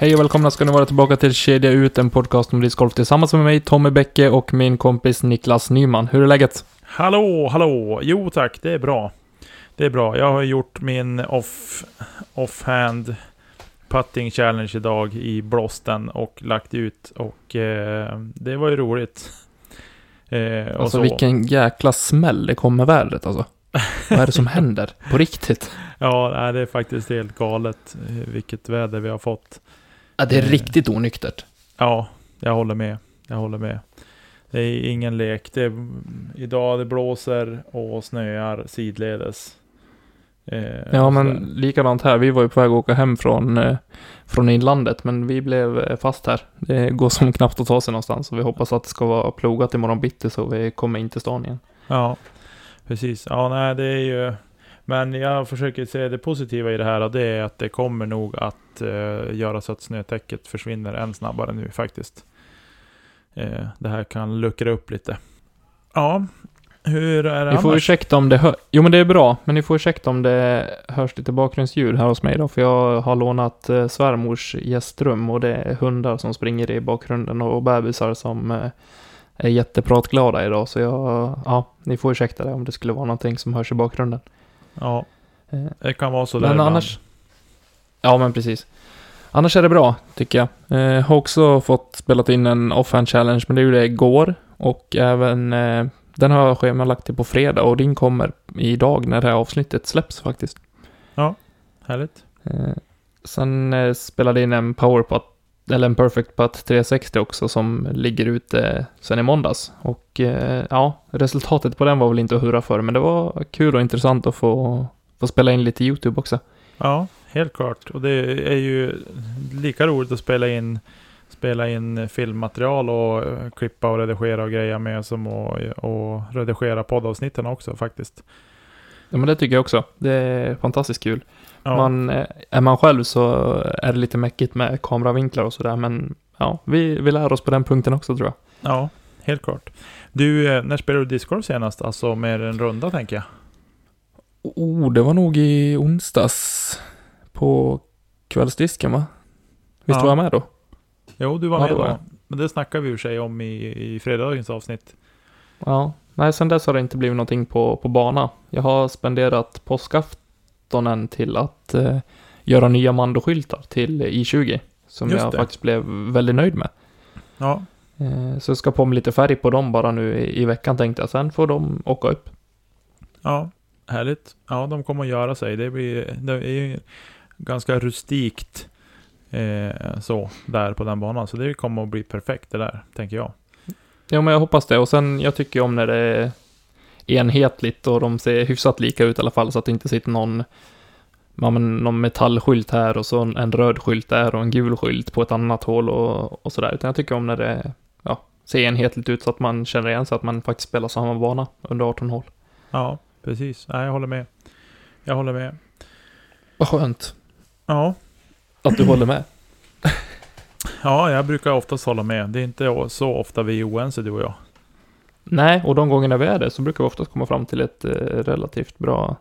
Hej och välkomna ska ni vara tillbaka till Kedja Ut, en podcast om discgolf tillsammans med mig, Tommy Bäcke och min kompis Niklas Nyman. Hur är läget? Hallå, hallå! Jo tack, det är bra. Det är bra. Jag har gjort min off, offhand putting challenge idag i blåsten och lagt ut och eh, det var ju roligt. Eh, alltså så. vilken jäkla smäll det kom med vädret alltså. Vad är det som händer? På riktigt? Ja, det är faktiskt helt galet eh, vilket väder vi har fått. Ja, det är eh, riktigt onyktert. Ja, jag håller med. Jag håller med. Det är ingen lek. Det är, idag det blåser och snöar sidledes. Eh, ja, men likadant här. Vi var ju på väg att åka hem från, eh, från inlandet, men vi blev eh, fast här. Det går som knappt att ta sig någonstans och vi hoppas att det ska vara plogat imorgon bitti så vi kommer in till stan igen. Ja, precis. Ja, nej, det är ju... Men jag försöker se det positiva i det här och det är att det kommer nog att uh, göra så att snötäcket försvinner än snabbare nu faktiskt. Uh, det här kan luckra upp lite. Ja, hur är det Ni får ursäkta om det hör... Jo men det är bra, men ni får ursäkta om det hörs lite bakgrundsljud här hos mig då, för jag har lånat uh, svärmors gästrum och det är hundar som springer i bakgrunden och bebisar som uh, är jättepratglada idag, så jag... Ja, ni får ursäkta det om det skulle vara någonting som hörs i bakgrunden. Ja, eh, det kan vara så där Men annars... Ja, men precis. Annars är det bra, tycker jag. Eh, har också fått spelat in en offhand challenge, men det gjorde jag igår. Och även... Eh, den har jag schemalagt till på fredag och din kommer idag när det här avsnittet släpps faktiskt. Ja, härligt. Eh, sen eh, spelade in en powerputt, eller en perfect putt 360 också som ligger ute sen i måndags. Och eh, ja, resultatet på den var väl inte att hurra för, men det var kul och intressant att få, få spela in lite YouTube också. Ja, helt klart. Och det är ju lika roligt att spela in spela in filmmaterial och klippa och redigera och greja med som att och redigera poddavsnitten också faktiskt. Ja men det tycker jag också. Det är fantastiskt kul. Ja. Man, eh, är man själv så är det lite mäckigt med kameravinklar och sådär men ja, vi, vi lär oss på den punkten också tror jag. Ja, helt klart. Du, eh, när spelade du discgolf senast? Alltså med en runda tänker jag. Oh, det var nog i onsdags. På kvällsdisken va? Visst ja. var jag med då? Jo, du var ja, med då. Men det snackade vi ju sig om i, i fredagens avsnitt. Ja, nej sen dess har det inte blivit någonting på, på bana. Jag har spenderat påskaftonen till att eh, göra nya mandoskyltar till I20. Som Just jag det. faktiskt blev väldigt nöjd med. Ja. Eh, så jag ska på med lite färg på dem bara nu i, i veckan tänkte jag. Sen får de åka upp. Ja, härligt. Ja, de kommer att göra sig. Det, blir, det är ju ganska rustikt eh, så där på den banan. Så det kommer att bli perfekt det där, tänker jag. Ja, men jag hoppas det. Och sen, jag tycker om när det är enhetligt och de ser hyfsat lika ut i alla fall, så att det inte sitter någon, ja, men någon metallskylt här och så en röd skylt där och en gul skylt på ett annat hål och, och sådär. Utan jag tycker om när det ja, ser enhetligt ut så att man känner igen sig att man faktiskt spelar samma bana under 18 hål. Ja, precis. Nej, jag håller med. Jag håller med. Vad skönt. Ja. Att du håller med. Ja, jag brukar oftast hålla med. Det är inte så ofta vi är oense du och jag. Nej, och de gångerna vi är det så brukar vi oftast komma fram till ett eh, relativt bra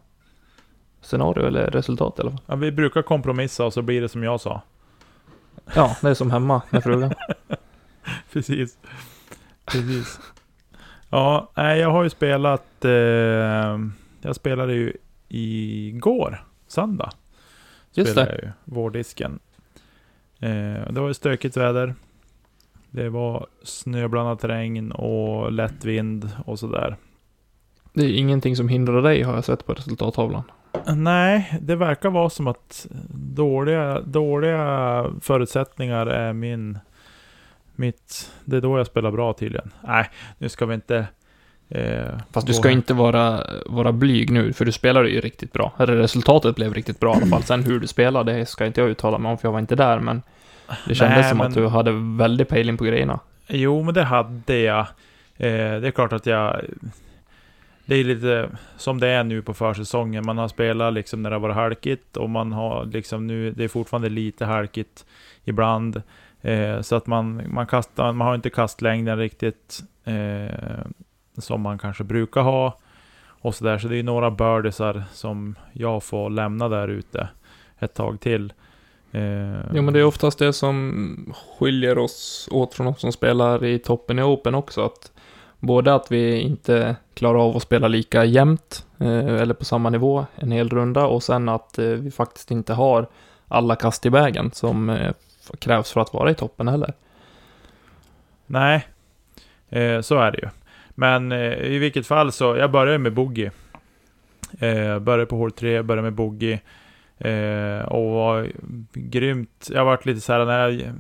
scenario eller resultat i alla fall. Ja, vi brukar kompromissa och så blir det som jag sa. Ja, det är som hemma med frugan. Precis. Precis. Ja, nej, jag har ju spelat... Eh, jag spelade ju igår, söndag. Just det. Jag ju vårdisken. Eh, det var stökigt väder. Det var snöblandat regn och lätt vind och sådär. Det är ingenting som hindrar dig har jag sett på resultattavlan. Nej, det verkar vara som att dåliga, dåliga förutsättningar är min... Mitt... Det är då jag spelar bra tydligen. Nej, nu ska vi inte Eh, Fast du ska inte vara, vara blyg nu, för du spelade ju riktigt bra. Eller resultatet blev riktigt bra i alla fall. Sen hur du spelade, det ska inte jag uttala mig om, för jag var inte där, men det kändes Nej, som men- att du hade väldigt pejling på grejerna. Jo, men det hade jag. Eh, det är klart att jag... Det är lite som det är nu på försäsongen. Man har spelat liksom när det har varit halkigt och man har liksom nu, det är fortfarande lite halkigt ibland. Eh, så att man, man kastar, man har inte kastlängden riktigt eh, som man kanske brukar ha. Och så där, så det är några birdisar som jag får lämna där ute ett tag till. Eh, Jo, men det är oftast det som skiljer oss åt från de som spelar i toppen i Open också. Att både att vi inte klarar av att spela lika jämnt, eh, eller på samma nivå en hel runda, och sen att eh, vi faktiskt inte har alla kast i vägen som krävs för att vara i toppen heller. Nej, så är det ju. Men i vilket fall så, jag började med boogie. Började på hål 3, började med boogie. Eh, och grymt. Jag varit lite så här när jag,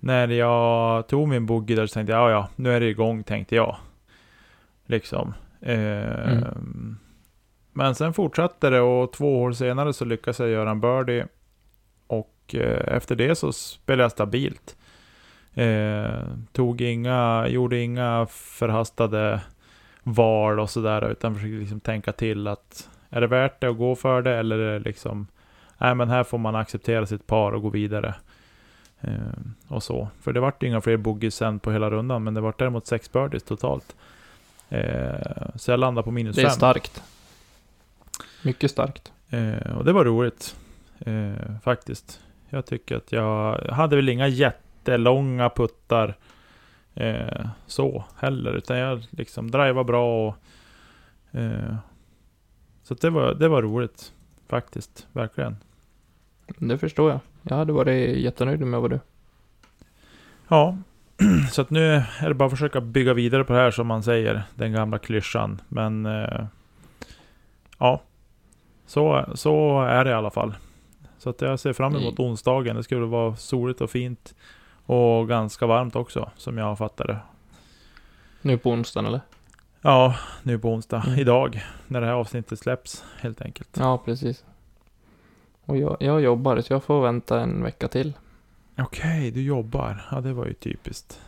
när jag tog min boogie där så tänkte jag, ja ja, nu är det igång tänkte jag. Liksom. Eh, Men sen fortsatte det och två år senare så lyckades jag göra en birdie. Och eh, efter det så spelade jag stabilt. Eh, tog inga, gjorde inga förhastade val och sådär, utan försökte liksom tänka till att är det värt det att gå för det eller är det liksom, nej men här får man acceptera sitt par och gå vidare. Eh, och så. För det vart inga fler boogies sen på hela rundan, men det vart däremot sex birdies totalt. Eh, så jag landade på minus Det är fem. starkt. Mycket starkt. Eh, och det var roligt. Eh, faktiskt. Jag tycker att jag hade väl inga jättelånga puttar eh, så heller. Utan jag liksom drivar bra och... Så det var, det var roligt. Faktiskt. Verkligen. Det förstår jag. Jag hade varit jättenöjd med vad du. Ja. Så att nu är det bara att försöka bygga vidare på det här som man säger. Den gamla klyschan. Men... Eh, ja. Så, så är det i alla fall. Så att jag ser fram emot onsdagen. Det skulle vara soligt och fint. Och ganska varmt också, som jag fattar det. Nu på onsdagen eller? Ja, nu på onsdag. Mm. Idag. När det här avsnittet släpps, helt enkelt. Ja, precis. Och jag, jag jobbar, så jag får vänta en vecka till. Okej, du jobbar. Ja, det var ju typiskt.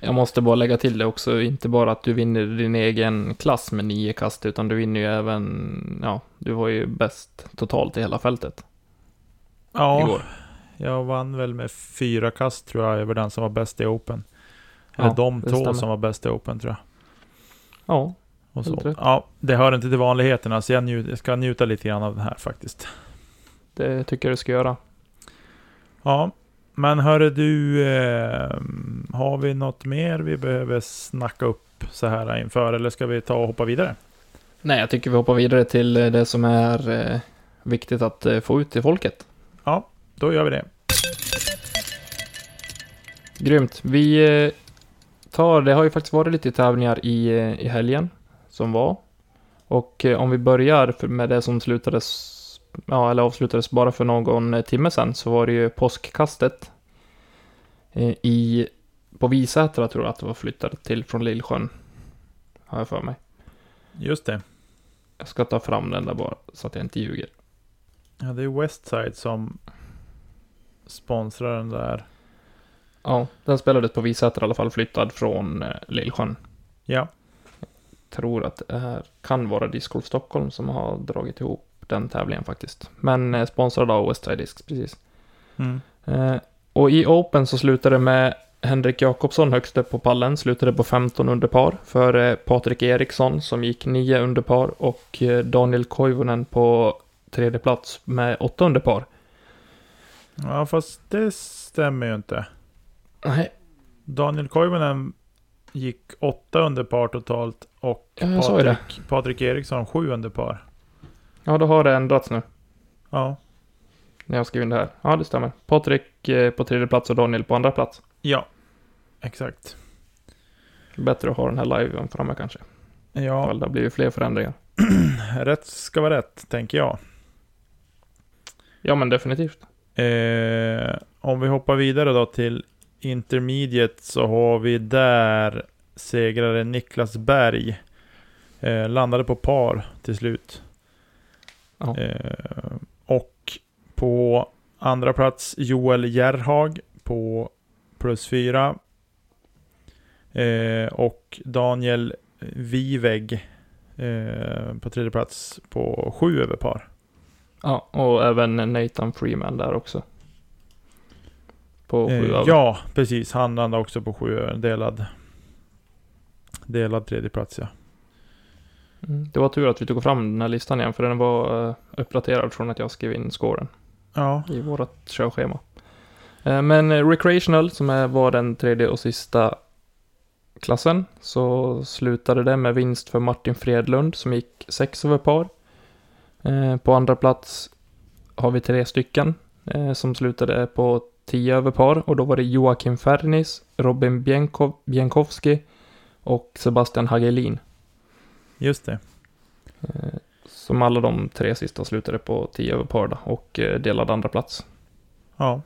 Jag måste bara lägga till det också, inte bara att du vinner din egen klass med nio kast, utan du vinner ju även, ja, du var ju bäst totalt i hela fältet Ja, igår. jag vann väl med fyra kast tror jag, över den som var bäst i Open. Eller Ja, de två stämmer. som var bäst i Open tror jag. Ja, Och så. Ja, det hör inte till vanligheterna, så jag, njut, jag ska njuta lite grann av den här faktiskt. det tycker jag du ska göra. Ja, men hörru du, eh, har vi något mer vi behöver snacka upp så här inför, eller ska vi ta och hoppa vidare? Nej, jag tycker vi hoppar vidare till eh, det som är eh, viktigt att eh, få ut till folket. Då gör vi det. Grymt. Vi eh, tar, det har ju faktiskt varit lite tävlingar i, eh, i helgen som var. Och eh, om vi börjar med det som slutades, ja, eller avslutades bara för någon eh, timme sedan, så var det ju påskkastet i, på Visätra tror jag att det var flyttat till från Lillsjön. Har jag för mig. Just det. Jag ska ta fram den där bara, så att jag inte ljuger. Ja, det är Westside som sponsrar den där. Ja, den spelades på Visätra i alla fall, flyttad från eh, Lillsjön. Ja, tror att det här kan vara Disc Golf Stockholm som har dragit ihop den tävlingen faktiskt. Men eh, sponsrad av Westside Discs, precis. mm. Eh, och i Open så slutade det med Henrik Jakobsson högst upp på pallen, slutade på 15 under par för eh, Patrik Eriksson som gick 9 under par och eh, Daniel Koivunen på tredje plats med 8 under par. ja fast det stämmer ju inte. Nej, Daniel Koivunen gick åtta under par totalt och Ja. Patrik, Patrik Eriksson sju under par. ja då har det ändrats nu. Ja, När jag skrev in det här. Ja, det stämmer. Patrik eh, på tredje plats och Daniel på andra plats. ja, exakt. Bättre att ha den här liven framme kanske. Ja. Det blir ju fler förändringar. rätt ska vara rätt, tänker jag. Ja, men definitivt. Eh, om vi hoppar vidare då till Intermediate så har vi där segrare Niklas Berg. Eh, landade på par till slut. Ja. Eh, och på andra plats Joel Gerhag på plus fyra. Eh, och Daniel Viveg eh, på tredje plats på sju över par. ja, och även Nathan Freeman där också. På sju Eh, över. ja, precis. Han landade också på sju över. Delad, delad tredje plats ja. Mm. Det var tur att vi tog fram den här listan igen, för den var eh, uppdaterad från att jag skrev in scoren Ja, i vårt körschema. Eh, Men Recreational, som var den tredje och sista klassen, så slutade det med vinst för Martin Fredlund som gick sex över par. På andra plats har vi tre stycken som slutade på tio över par och då var det Joakim Fernis, Robin Bienkov, Bienkowski och Sebastian Hagelin. just det. Eh, Som alla de tre sista slutade på 10 över par då, och eh, delade andra plats. Ja,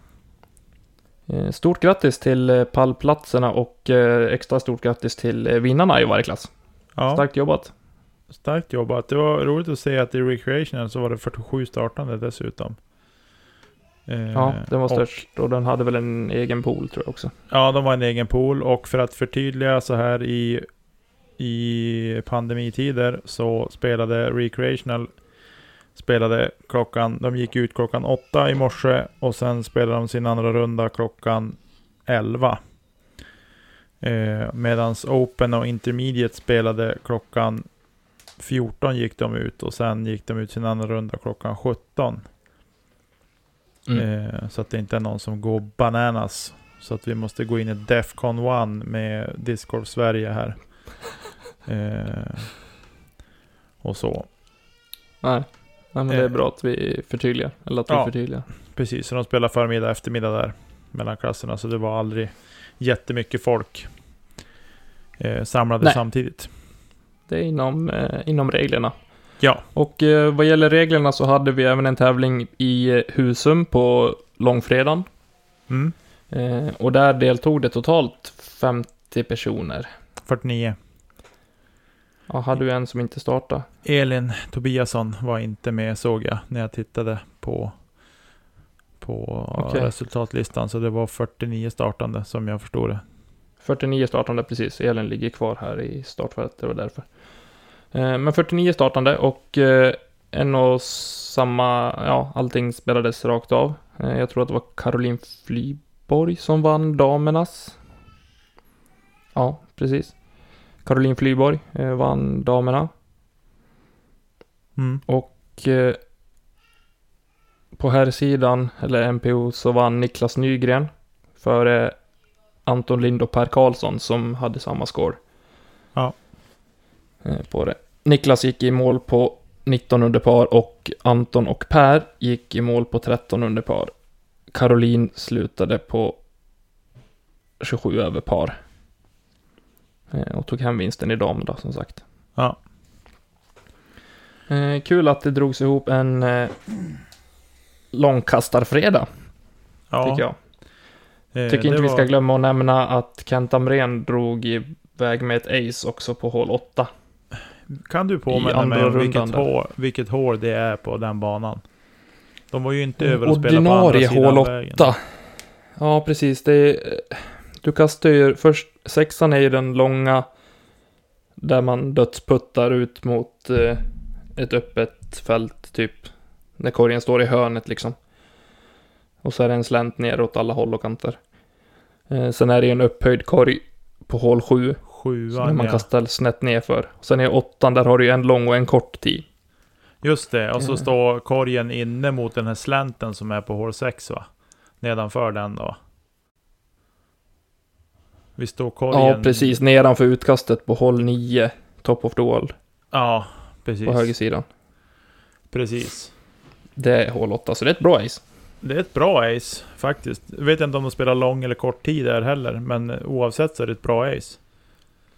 Eh, Stort grattis till pallplatserna och extra stort grattis till vinnarna i varje klass. ja. Starkt jobbat. Starkt jobbat. Det var roligt att se att i Recreational så var det 47 startande dessutom. Eh, Ja, den var och- störst och den hade väl en egen pool tror jag också. Ja, de var en egen pool och för att förtydliga så här i, i pandemitider så spelade Recreational spelade klockan, de gick ut klockan åtta i morse och sen spelade de sin andra runda klockan 11. Eh, medans Open och Intermediate spelade klockan 14 gick de ut och sen gick de ut sin andra runda klockan 17. Eh, så att det inte är någon som går bananas. Så att vi måste gå in i Defcon 1 med Discord Sverige här. Eh, och så. Nej. Nej, men det är Eh. bra att vi förtydligar. Eller att vi Ja. förtydligar. Precis, så de spelar förmiddag eftermiddag där. Mellan klasserna. Så det var aldrig jättemycket folk eh, samlade Nej. samtidigt. Det är inom, eh, inom reglerna. Ja. Och eh, vad gäller reglerna så hade vi även en tävling i eh, Husum på långfredagen. Mm. Eh, och där deltog det totalt 50 personer. 49. Ja, hade du en som inte startade? Elin Tobiasson var inte med såg jag när jag tittade på, på Okej. resultatlistan. Så det var 49 startande som jag förstod det. 49 startande precis. Elin ligger kvar här i startfältet, det var därför. Eh, men 49 startande och eh, en och samma, ja, allting spelades rakt av. Eh, jag tror att det var Caroline Flyborg som vann damernas. Ja, precis. Caroline Flyborg vann damerna. Mm. Och eh, på här sidan, eller MPO, så vann Niklas Nygren före Anton Lind och Per Karlsson som hade samma score. Ja. Eh, På det. Niklas gick i mål på 19 under par och Anton och Per gick i mål på 13 under par. Caroline slutade på 27 över par. Eh, Och tog hem vinsten i dam då, som sagt. Ja. Eh, kul att det drogs ihop en långkastarfredag, ja. tycker jag. Eh, Tycker inte vi var- ska glömma att nämna att Kent Amrén drog iväg med ett ace också på hål 8. Kan du påminna mig om vilket hål, vilket hål det är på den banan? De var ju inte över och spelade på andra sidan hål vägen. 8. Ja, precis. Det är, du kastar ju först, sexan är ju den långa där man dödsputtar ut mot eh, ett öppet fält, typ. När korgen står i hörnet liksom. Och så är det en slänt ner åt alla håll och kanter. Eh, sen är det ju en upphöjd korg på hål 7. Så när man ja. kastar snett ner för. Sen är åttan, där har du ju en lång och en kort tee. Just det, och så står korgen inne mot den här slänten som är på hål 6 va? Nedanför den då. Vi står korgen... Ja, precis. Nedanför utkastet på hål 9. Top of the wall. Ja, precis. På högersidan. Precis. Det är hål 8, så det är ett bra ace. Det är ett bra ace faktiskt. Jag vet inte om de spelar lång eller kort tid där heller, men oavsett så är det ett bra ace.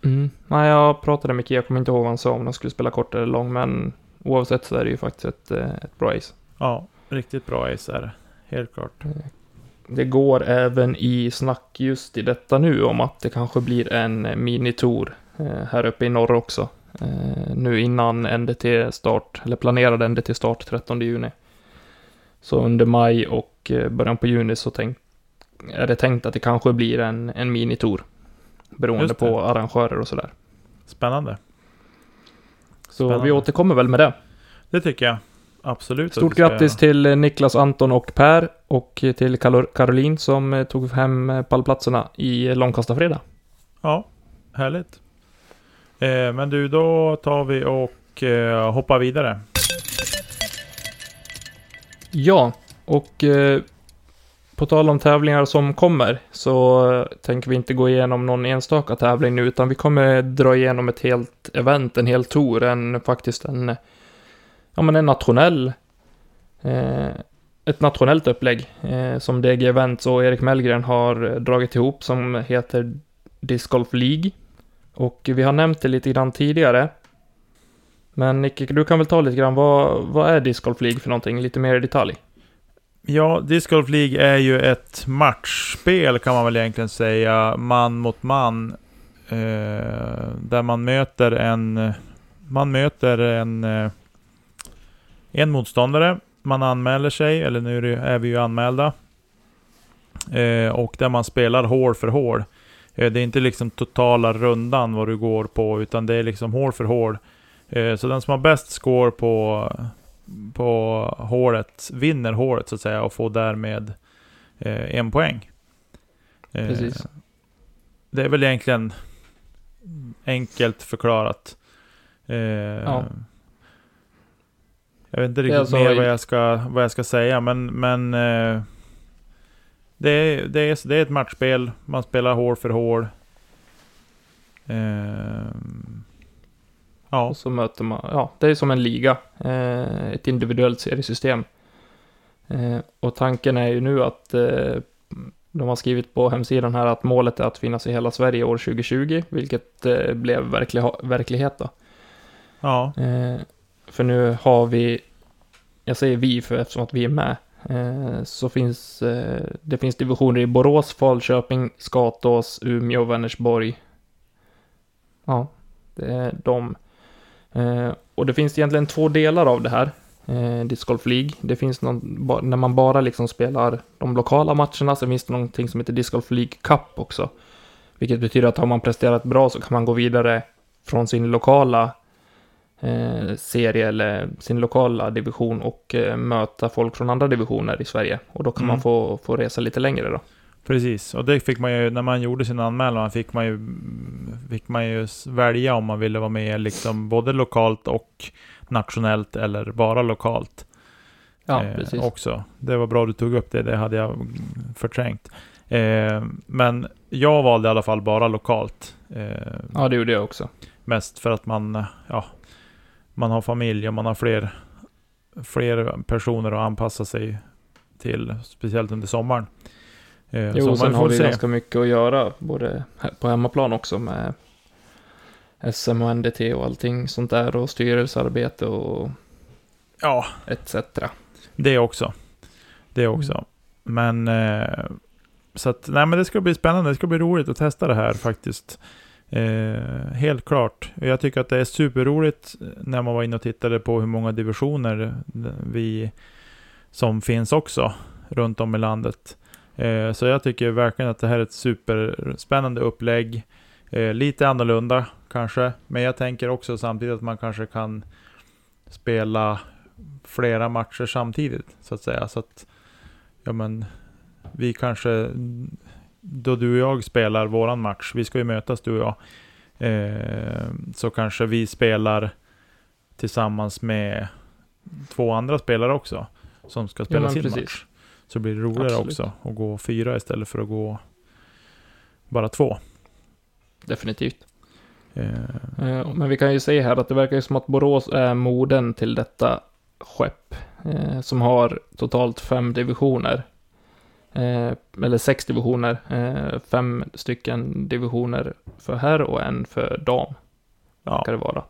Mm. Nej, jag pratade med Kia, jag kommer inte ihåg vad han sa om de skulle spela kort eller lång, men oavsett så är det ju faktiskt ett, eh, ett bra ace. Ja, riktigt bra ace är det. Helt klart. det går även i snack just i detta nu om att det kanske blir en minitour eh, här uppe i norr också. Eh, nu innan NDT-start, eller planerad NDT-start 13 juni. Så under maj och eh, början på juni så tänk, är det tänkt att det kanske blir en, en minitour. Beroende på arrangörer och sådär. Spännande. Så Spännande. vi återkommer väl med det. Det tycker jag. Absolut. Stort grattis till eh, Niklas, Anton och Per och till Caroline som eh, tog hem eh, pallplatserna i långkastarfredag. Ja, härligt. Eh, men du, då tar vi och eh, hoppar vidare. Ja, och eh, på tal om tävlingar som kommer så eh, tänker vi inte gå igenom någon enstaka tävling nu utan vi kommer dra igenom ett helt event, en hel tour, en faktiskt en, ja men en nationell, eh, ett nationellt upplägg eh, som DG Events och Erik Mellgren har eh, dragit ihop som heter Disc Golf League. Och vi har nämnt det lite grann tidigare. Men Nicke, du kan väl ta lite grann, vad, vad är Disc Golf League för någonting, lite mer i detalj? Ja, Disc Golf League är ju ett matchspel kan man väl egentligen säga, man mot man. Eh, där man möter en, man möter en, eh, en motståndare. Man anmäler sig, eller nu är, det, är vi ju anmälda. Eh, och där man spelar hål för hål. Eh, det är inte liksom totala rundan vad du går på, utan det är liksom hål för hål. Eh, så den som har bäst score på på hålet, vinner hålet så att säga och får därmed eh, en poäng. Eh, Precis. Det är väl egentligen enkelt förklarat. Eh, Jag vet inte riktigt alltså mer vad jag ska, vad jag ska säga, men, men eh, det, är, det, är, det är ett matchspel. Man spelar hål för hål. Ja, Och så möter man, ja, det är som en liga, eh, ett individuellt seriesystem. Eh, och tanken är ju nu att eh, de har skrivit på hemsidan här att målet är att finnas i hela Sverige år 2020, vilket eh, blev verklig, verklighet då. ja, Eh, för nu har vi, jag säger vi för eftersom att vi är med, eh, så finns det finns divisioner i Borås, Falköping, Skatås, Umeå, Vänersborg. Ja, det är de. Eh, och det finns egentligen två delar av det här, eh, Disc Golf League. Det finns någon, när man bara liksom spelar de lokala matcherna, så finns det någonting som heter Disc Golf League Cup också. Vilket betyder att har man presterat bra så kan man gå vidare från sin lokala eh, serie eller sin lokala division och eh, möta folk från andra divisioner i Sverige. Och då kan Mm. man få, få resa lite längre då. Precis, och det fick man ju, när man gjorde sin anmälan, fick man ju, fick man ju välja om man ville vara med liksom både lokalt och nationellt eller bara lokalt. Ja, eh, precis. Också. Det var bra du tog upp det, det hade jag förträngt. Eh, men jag valde i alla fall bara lokalt. Eh, Ja, det gjorde jag också. Mest för att man, ja, man har familj och man har fler, fler personer att anpassa sig till, speciellt under sommaren. Eh, så Jo, man sen har vi se. ganska mycket att göra, både på hemmaplan också med SM och NDT och allting sånt där och styrelsearbete och Ja, etc. det också. Det också. Men, eh, så att, nej men det ska bli spännande. Det ska bli roligt att testa det här faktiskt. Eh, helt klart. Jag tycker att det är superroligt när man var inne och tittade på hur många divisioner vi som finns också runt om i landet. Eh, så jag tycker verkligen att det här är ett superspännande upplägg. Eh, lite annorlunda kanske, men jag tänker också samtidigt att man kanske kan spela flera matcher samtidigt så att säga. Så att, ja men, vi kanske, då du och jag spelar våran match, vi ska ju mötas du och jag, eh, så kanske vi spelar tillsammans med två andra spelare också, som ska spela men sin precis. match. Så blir det roligare Absolut. också att gå fyra istället för att gå bara två. Definitivt. Eh, Eh, Men vi kan ju säga här att det verkar ju som att Borås är moden till detta skepp. eh, Som har totalt fem divisioner. Eh, Eller sex divisioner. eh, Fem stycken divisioner för herr och en för dam. ja, Ska det vara.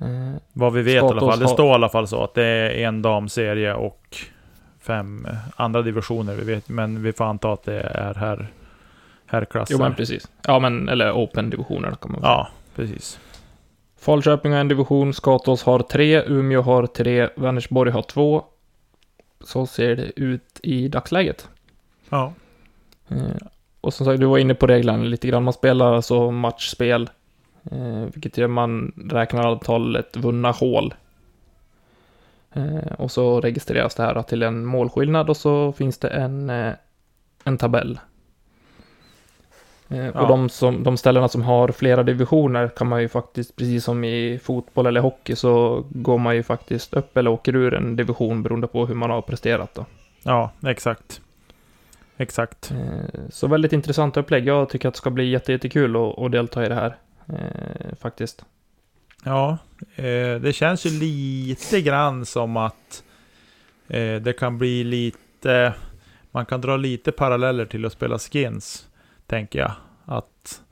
Eh, vad vi vet i alla Skatos fall. Det har- står i alla fall så att det är en damserie och fem andra divisioner. Vi vet, men vi får anta att det är här, herrklasser. Jo, men precis. Ja, men, eller open-divisionerna kan man säga. Ja, precis. Falköping har en division, Skatås har tre, Umeå har tre, Vänersborg har två. Så ser det ut i dagsläget. Ja. Eh, och som sagt, du var inne på reglerna lite grann. Man spelar alltså matchspel, eh, vilket gör man räknar antalet vunna hål. Eh, och så registreras det här till en målskillnad och så finns det en, eh, en tabell. Eh, Ja. Och de, som, de ställena som har flera divisioner kan man ju faktiskt, precis som i fotboll eller hockey, så går man ju faktiskt upp eller åker ur en division beroende på hur man har presterat. Då. ja, exakt. Exakt. Så väldigt intressant upplägg. Jag tycker att det ska bli jätte, jättekul att, att delta i det här. Faktiskt. Ja, eh, det känns ju lite grann som att eh, det kan bli lite... Man kan dra lite paralleller till att spela skins, tänker jag. Att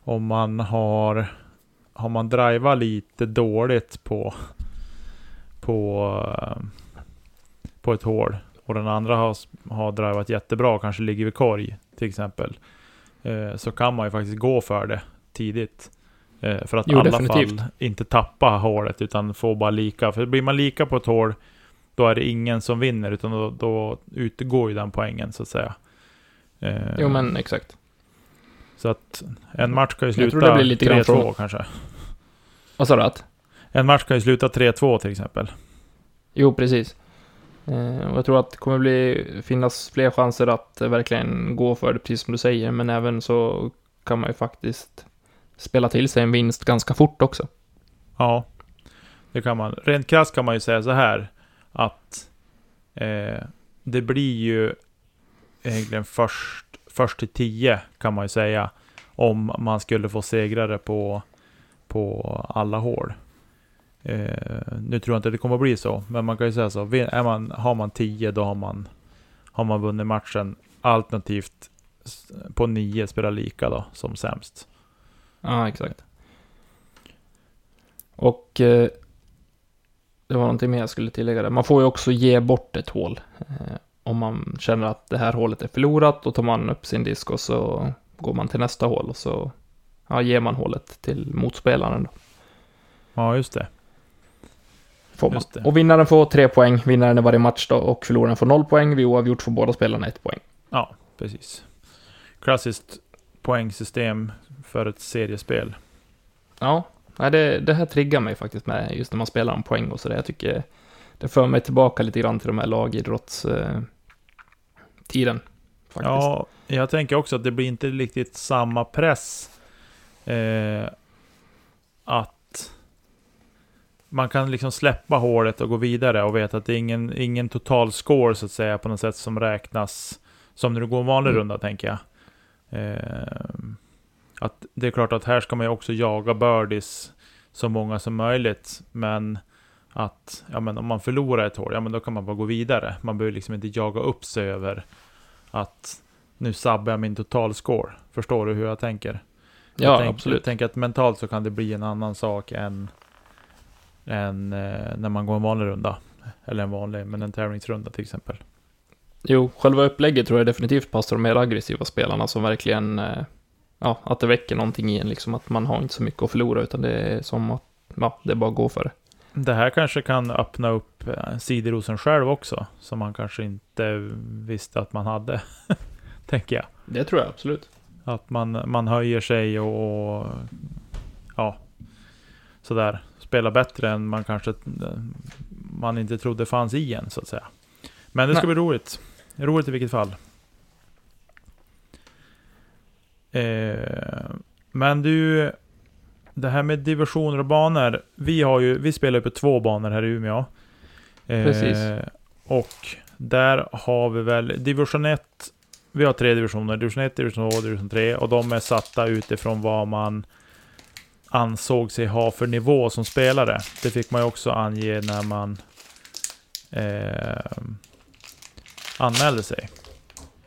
om man har... Har man drivat lite dåligt på... På... På ett hål. Och den andra har, har drivat jättebra, kanske ligger vid korg till exempel. Eh, så kan man ju faktiskt gå för det tidigt. Eh, för att i alla definitivt. fall inte tappa hålet utan få bara lika. För blir man lika på ett hål, då är det ingen som vinner utan då, då utgår ju den poängen så att säga. Eh, Jo, men exakt. Så att en match kan ju sluta det blir lite grann 3-2 från- kanske. Vad sa du att? En match kan ju sluta 3-2 till exempel. Jo, precis. Eh, och jag tror att det kommer bli, finnas fler chanser att verkligen gå för det, precis som du säger. Men även så kan man ju faktiskt spela till sig en vinst ganska fort också. Ja, det kan man. Rent krasst kan man ju säga så här att eh, det blir ju egentligen först, först till 10 kan man ju säga om man skulle få segrare på, på alla hål. Eh, nu tror jag inte det kommer att bli så, men man kan ju säga så. Är man, har man 10 då har man, har man vunnit matchen. Alternativt på 9 spelar lika då, som sämst. Ja, exakt. Och eh, det var någonting mer jag skulle tillägga där. Man får ju också ge bort ett hål. Eh, om man känner att det här hålet är förlorat, då tar man upp sin disk och så går man till nästa hål och så ja, ger man hålet till motspelaren. Då. Ja, just det. Får man. Det. Och vinnaren får tre poäng, vinnaren i varje match då, och förloraren får noll poäng. Vid oavgjort får båda spelarna ett poäng. Ja, precis. Klassiskt poängsystem för ett seriespel. Ja, nej, det, det här triggar mig faktiskt med just när man spelar om poäng och sådär. Jag tycker det för mig tillbaka lite grann till de här lagidrottstiden. faktiskt. Ja, jag tänker också att det blir inte riktigt samma press. Eh, att man kan liksom släppa hålet och gå vidare och veta att det är ingen, ingen total score så att säga på något sätt som räknas som när du går en vanlig Mm. runda tänker jag. Eh, att det är klart att här ska man ju också jaga birdies så många som möjligt. Men att ja, men om man förlorar ett hål, ja men då kan man bara gå vidare. Man behöver liksom inte jaga upp sig över att nu sabbar jag min totalscore. Förstår du hur jag tänker? Ja, jag tänk, absolut. Jag tänker att mentalt så kan det bli en annan sak än, än eh, när man går en vanlig runda. Eller en vanlig, men en tävlingsrunda till exempel. Jo, själva upplägget tror jag definitivt passar de mer aggressiva spelarna som verkligen, eh, ja, att det väcker någonting i en, liksom att man har inte så mycket att förlora, utan det är som att, ja, det är bara att gå för det. Det här kanske kan öppna upp eh, sidorosen själv också, som man kanske inte visste att man hade. tänker jag. Det tror jag absolut. Att man, man höjer sig och, och ja, sådär. Spelar bättre än man kanske eh, man inte trodde fanns i en, så att säga. Men det ska Nej. bli roligt. Roligt i vilket fall. Eh, men du, det här med divisioner och banor. Vi, har ju, vi spelar ju på två banor här i Umeå. Eh, Precis. Och där har vi väl division 1. Vi har tre divisioner. Division 1, division 2 division 3. Och de är satta utifrån vad man ansåg sig ha för nivå som spelare. Det fick man ju också ange när man eh, anmälde sig.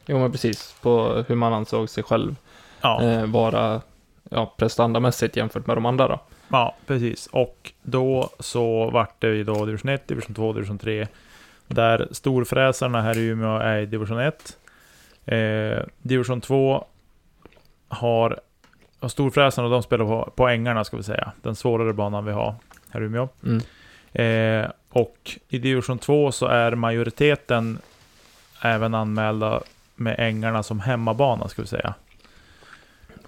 Jo, men precis. På hur man ansåg sig själv Ja. eh, vara, ja, prestandamässigt jämfört med de andra då. Ja, precis. Och då så vart det ju då division 1, division 2, division 3. Där storfräsarna här i Umeå är i division 1. Eh, division 2 har, och storfräsarna de spelar på, på ängarna ska vi säga. Den svårare banan vi har här i Umeå. Mm. Eh, och i division 2 så är majoriteten även anmälda med ängarna som hemmabana ska vi säga.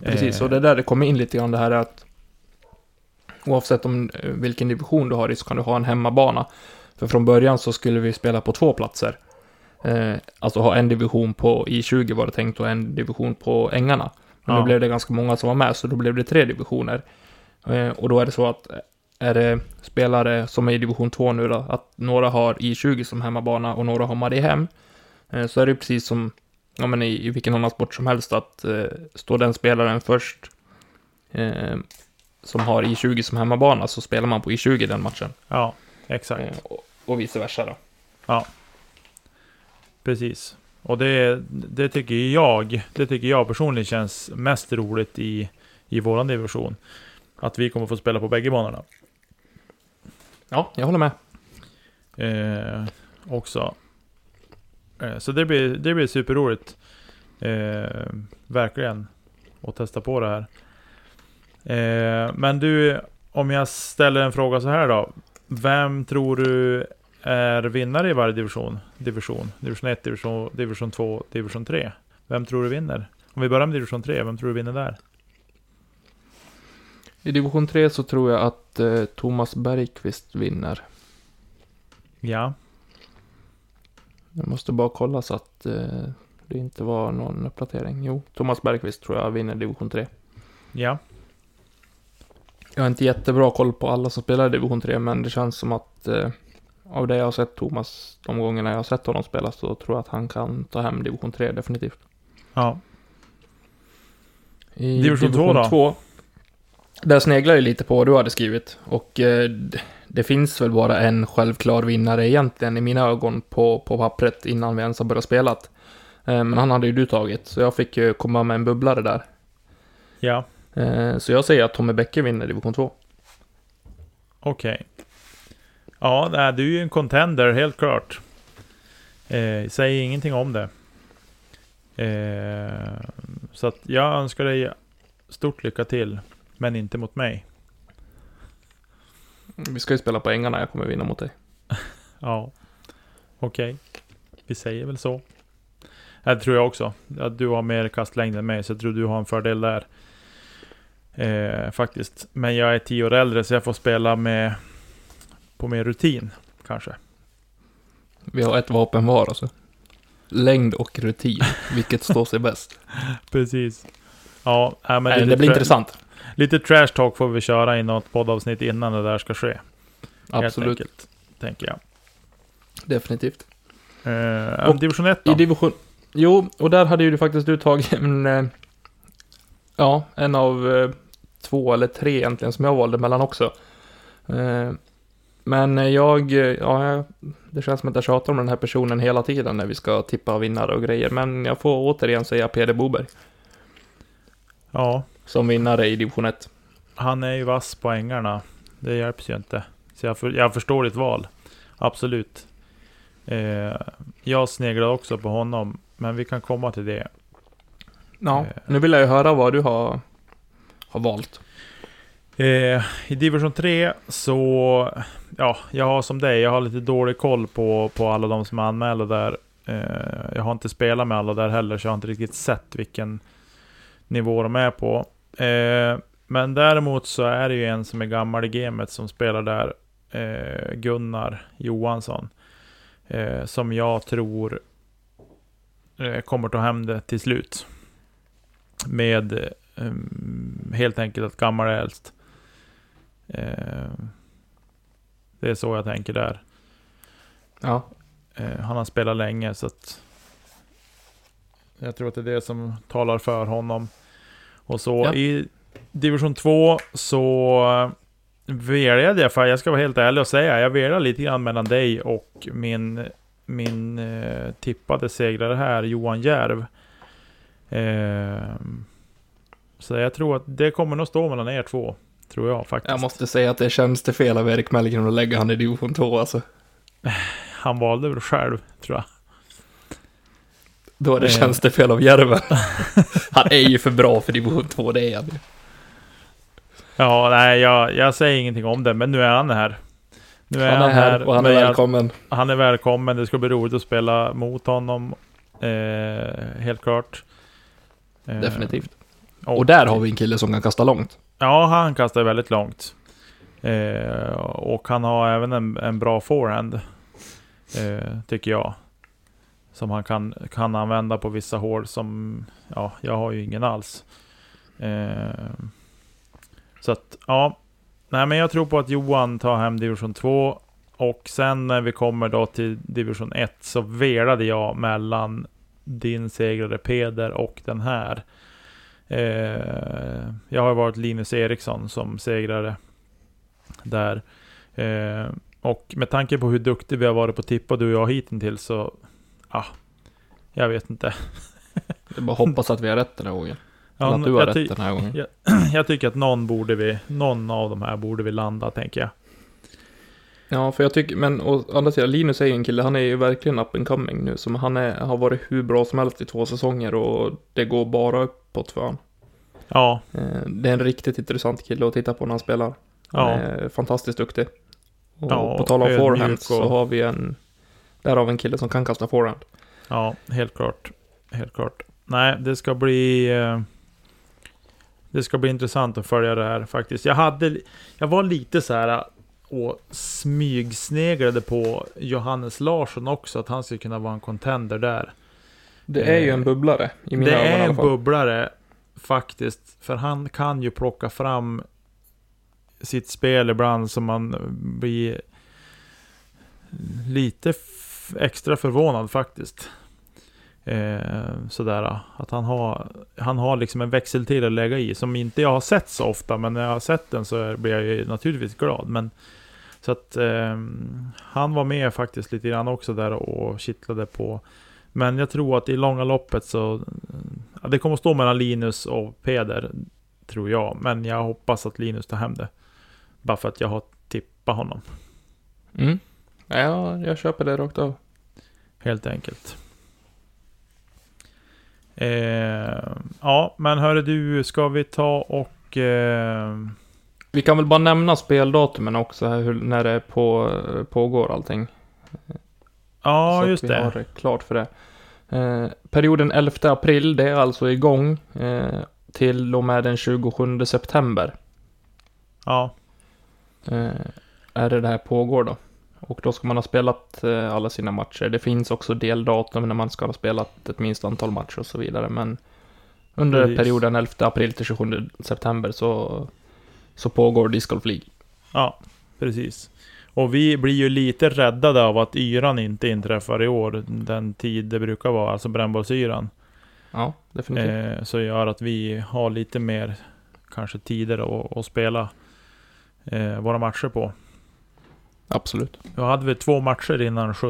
Precis, Eh, och det är där det kommer in lite grann det här att oavsett om eh, vilken division du har i så kan du ha en hemmabana. För från början så skulle vi spela på två platser. Eh, alltså ha en division på I20 var det tänkt och en division på ängarna. Men Ja. nu blev det ganska många som var med, så då blev det tre divisioner. Eh, och då är det så att eh, är det spelare som är i division 2 nu då, att några har I20 som hemmabana och några har Mariehem. Eh, så är det precis som ja, men i, i vilken annan sport som helst att eh, står den spelaren först eh, som har I20 som hemmabana så spelar man på I20 den matchen. Ja, exakt. Eh, och, och vice versa då. Precis. Och det, det tycker jag, det tycker jag personligen känns mest roligt i, i våran division. Att vi kommer få spela på bägge banorna. Ja, jag håller med. Eh, också. Eh, så det blir, det blir superroligt. Eh, verkligen. Att testa på det här. Eh, men du, om jag ställer en fråga så här då. Vem tror du är vinnare i varje division? Division, division 1, division, division 2, division 3. Vem tror du vinner? Om vi börjar med division 3, vem tror du vinner där? I division 3 så tror jag att eh, Thomas Bergqvist vinner. Ja, Jag måste bara kolla så att eh, det inte var någon uppdatering. Jo, Thomas Bergqvist tror jag vinner division 3. ja, Jag har inte jättebra koll på alla som spelar i division 3, men det känns som att eh, av det jag har sett Thomas de gångerna jag har sett honom spela så tror jag att han kan ta hem division 3 definitivt. ja. I Division två då? 2, där sneglar jag lite på vad du hade skrivit. Och eh, det finns väl bara en självklar vinnare egentligen i mina ögon på, på pappret innan vi ens har börjat spela. Eh, men han hade ju du tagit, så jag fick ju komma med en bubblare där. Ja, Eh, så jag säger att Tommy Bäcke vinner division 2. okej. Ja, nej, du är ju en contender, helt klart. Eh, säg ingenting om det. Eh, så att jag önskar dig stort lycka till, men inte mot mig. Vi ska ju spela på ängarna, jag kommer vinna mot dig. Ja, okej. Vi säger väl så. Det tror jag också. Att du har mer kastlängd än mig, så jag tror du har en fördel där. Eh, faktiskt. Men jag är tio år äldre, så jag får spela med på mer rutin, kanske. Vi har ett vapen var alltså. Längd och rutin, vilket står sig bäst. Precis. Ja, men Nej, lite det blir tra- intressant. Lite trash talk får vi köra i något poddavsnitt innan det där ska ske. Helt Absolut, enkelt, tänker jag. definitivt. Eh, Och division 1 I då? division... Jo, och där hade ju du faktiskt du tagit en... eh, Ja, en av eh, två eller tre egentligen som jag valde mellan också. Eh, Men jag, ja, det känns som att jag tjatar om den här personen hela tiden när vi ska tippa vinnare och grejer. Men jag får återigen säga Peder Boberg Ja, som vinnare i division 1. han är ju vass på ängarna. Det hjälps ju inte. Så jag, för, jag förstår ditt val. Absolut. Eh, jag sneglar också på honom, men vi kan komma till det. Ja, Eh. nu vill jag ju höra vad du har, har valt. Eh, I division 3 så, ja, jag har som dig, jag har lite dålig koll på, på alla de som är anmälda där. Eh, jag har inte spelat med alla där heller, så jag har inte riktigt sett vilken nivå de är på. Eh, men däremot så är det ju en som är gammal i gamet som spelar där, eh, Gunnar Johansson. Eh, som jag tror eh, kommer ta hem det till slut. Med eh, helt enkelt att gammal är äldst. Eh, det är så jag tänker där. Ja, han har spelat länge så att jag tror att det är det som talar för honom. Och så Ja. i division 2 så velade jag, för jag ska vara helt ärlig och säga, jag velade lite grann mellan dig och min, min eh, tippade segrare här, Johan Järv. Eh, så jag tror att det kommer nog stå mellan er två, tror jag faktiskt. jag måste säga att det känns det fel av Erik Mellgren att lägga han i division 2 alltså. han valde väl själv, tror jag. Då är det Eh. tjänstefel av Järven. han är ju för bra för division 2, det är han ju. Ja, nej, jag, jag säger ingenting om det, men nu är han här. Nu är Han är här och han är men jag- välkommen. Han är välkommen, det ska bli roligt att spela mot honom. Eh, helt klart. Eh, Definitivt. Och, Och där har vi en kille som kan kasta långt. Ja, han kastar väldigt långt. Eh, och han har även en, en bra forehand. Eh, tycker jag. Som han kan, kan använda på vissa hål som, ja, jag har ju ingen alls. Eh, så att, ja. Nej men jag tror på att Johan tar hem division 2. Och sen när vi kommer då till division 1 så velade jag mellan din segrare Peder och den här. Eh, jag har varit Linus Eriksson som segrare där. Eh, och med tanke på hur duktig vi har varit på tippa du och jag hittills så, ja, jag vet inte. Är bara hoppas att vi har rätt den här gången. Eller Ja, att du har jag, rätt den här gången. jag tycker att någon borde vi, någon av de här borde vi landa, tänker jag. Ja, för jag tycker, men å andra sidan, Linus är ju en kille, han är ju verkligen up and coming nu. Som han är, har varit hur bra som helst i två säsonger och det går bara uppåt för honom. Ja, Eh, Det är en riktigt intressant kille att titta på när han spelar. Han ja, är fantastiskt duktig. Och Ja, på tal om forehand så har vi en... Där har vi en kille som kan kasta forehand. ja, helt klart. Helt klart. Nej, det ska bli... eh, Det ska bli intressant att följa det här faktiskt. Jag hade... Jag var lite så här eh, och smygsneglade på Johannes Larsson också, att han skulle kunna vara en contender där. Det är ju Eh, en bubblare i mina det ögon är en bubblare faktiskt. För han kan ju plocka fram sitt spel ibland som man blir lite extra förvånad faktiskt. Eh, sådär, att han har, han har liksom en växel till att lägga i som inte jag har sett så ofta, men när jag har sett den så blir jag ju naturligtvis glad. Men, så att eh, han var med faktiskt lite grann också där och kittlade på. Men jag tror att i långa loppet så, ja, det kommer att stå mellan Linus och Peder, tror jag. Men jag hoppas att Linus tar hem det. Bara för att jag har tippat honom, Mm. Ja, jag köper det rakt av. helt enkelt. Eh, ja, men hörru du, ska vi ta och... Eh, Vi kan väl bara nämna speldatumen också, hur, när det på, pågår allting. ja, så just att vi det. har det klart för det. Eh, perioden 11 april, det är alltså igång eh, till och med den 27 september. Ja, Eh, är det det här pågår då. Och då ska man ha spelat eh, alla sina matcher. Det finns också deldatum när man ska ha spelat ett minst antal matcher och så vidare. Men under Precis. perioden 11 april till 27 september så, så pågår Disc Golf League. ja, precis. Och vi blir ju lite räddade av att yran inte inträffar i år, den tid det brukar vara, alltså brännbollsyran. Ja, definitivt. Eh, så gör att vi har lite mer kanske tider att, att spela eh, våra matcher på. Absolut. Då hade vi två matcher innan 7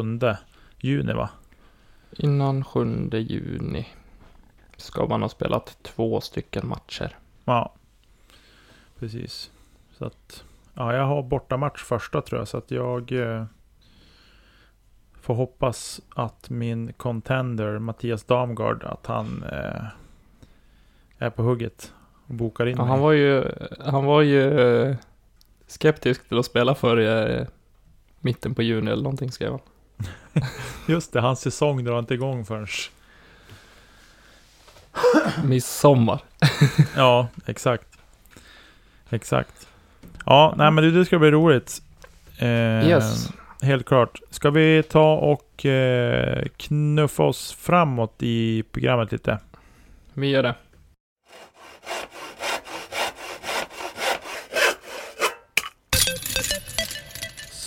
juni va? Innan 7 juni ska man ha spelat två stycken matcher. Ja, precis. Så att, ja, jag har bortamatch första tror jag, så att jag eh, får hoppas att min contender Mattias Damgard, att han eh, är på hugget och bokar in Ja, mig. han var ju, han var ju eh, skeptisk till att spela för eh, mitten på juni eller någonting skrev han. Just det, hans säsong drar inte igång förrän Midsommar. Ja, exakt. Exakt. Ja, nej men det, ska bli roligt. Eh, Yes. Helt klart. Ska vi ta och eh, knuffa oss framåt i programmet lite? Vi gör det.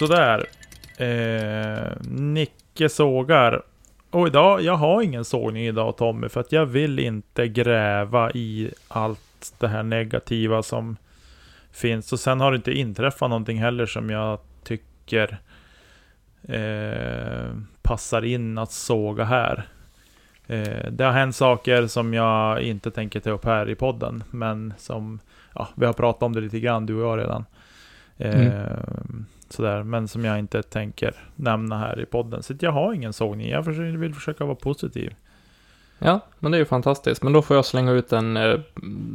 Sådär. Eh, Nicke sågar. Och idag, jag har ingen sågning idag Tommy, för att jag vill inte gräva i allt det här negativa som finns. Och sen har det inte inträffat någonting heller som jag tycker eh, passar in att såga här. Eh, det har hänt saker som jag inte tänker ta upp här i podden, men som, ja, vi har pratat om det lite grann du och jag redan. Eh, Mm. Sådär, men som jag inte tänker nämna här i podden. Så jag har ingen sågning. Jag vill försöka vara positiv. Ja, men det är ju fantastiskt. Men då får jag slänga ut en eh,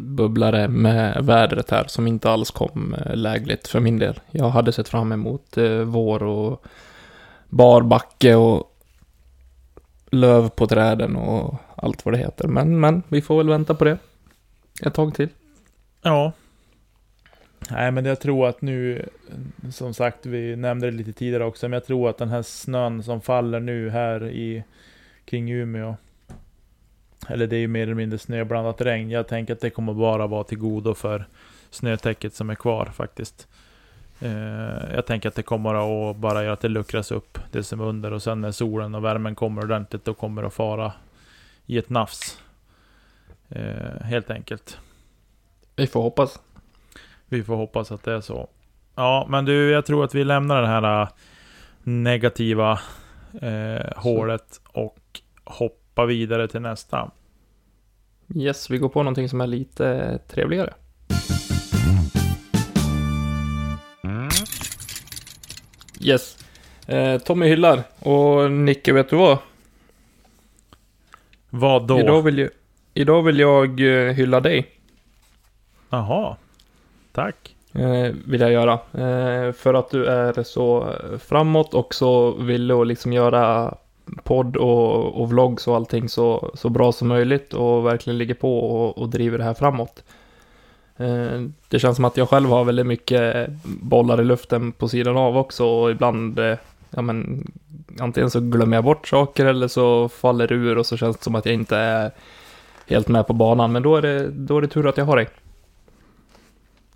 bubblare med vädret här som inte alls kom eh, lägligt för min del. Jag hade sett fram emot eh, vår och bar backe och löv på träden och allt vad det heter. Men, men, vi får väl vänta på det ett tag till. Ja. Nej, men jag tror att nu, som sagt, vi nämnde det lite tidigare också, men jag tror att den här snön som faller nu här i kring Umeå, eller det är ju mer eller mindre snöblandat regn. Jag tänker att det kommer bara vara till godo för snötäcket som är kvar faktiskt. Eh, jag tänker att det kommer att bara göra att det luckras upp, det som är under. Och sen när solen och värmen kommer ordentligt, då kommer det att fara i ett nafs. Eh, helt enkelt. Vi får hoppas. Vi får hoppas att det är så. Ja, men du, jag tror att vi lämnar det här äh, negativa eh, hålet och hoppar vidare till nästa. Yes, vi går på någonting som är lite trevligare. Yes. Eh, Tommy hyllar. Och Nicke, vet du vad? Vad då? Idag vill, ju, idag vill jag eh, hylla dig. Jaha. Tack. Eh, vill jag göra. Eh, för att du är så framåt och så vill att liksom göra podd och, och vlogs och allting så, så bra som möjligt och verkligen ligger på och, och driver det här framåt. Eh, det känns som att jag själv har väldigt mycket bollar i luften på sidan av också och ibland, eh, ja men, antingen så glömmer jag bort saker eller så faller det ur och så känns det som att jag inte är helt med på banan. Men då är det, då är det tur att jag har dig.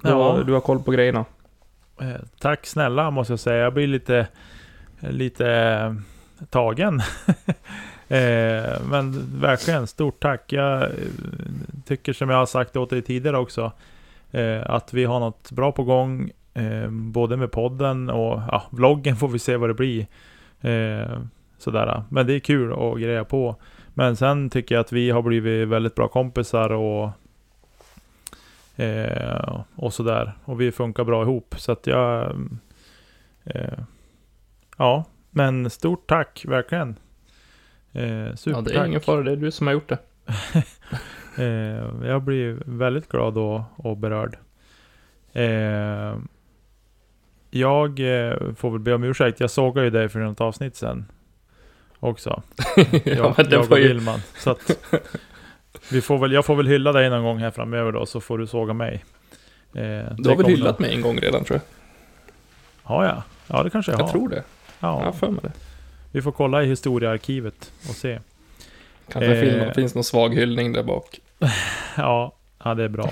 Du, Ja. har, du har koll på grejerna. Eh, tack snälla måste jag säga. Jag blir lite, lite eh, tagen. eh, men verkligen, stort tack. Jag tycker som jag har sagt åt dig tidigare också. Eh, att vi har något bra på gång. Både med podden och ja, vloggen får vi se vad det blir. Sådär. Men det är kul att greja på. Men sen tycker jag att vi har blivit väldigt bra kompisar och Eh, och sådär. Och vi funkar bra ihop. Så att jag... Eh, ja, men stort tack verkligen. Eh, Ja, supertack. det är ingen fara, det är du som har gjort det. eh, jag blir väldigt glad och, och berörd. Eh, jag eh, får väl be om ursäkt. Jag sågade ju dig för något avsnitt sen. Också. ja, Jag, men det jag var ju... Så att vi får väl, jag får väl hylla dig någon gång här framöver då, så får du såga mig. Eh, Du har väl hyllat nog- mig en gång redan tror jag. Har jag? Ja, det kanske jag, Jag har. tror det. Jag har Ja, för mig det. vi får kolla i historiearkivet och se. Kanske Eh. finns, finns någon svag hyllning där bak. Ja, ja det är bra.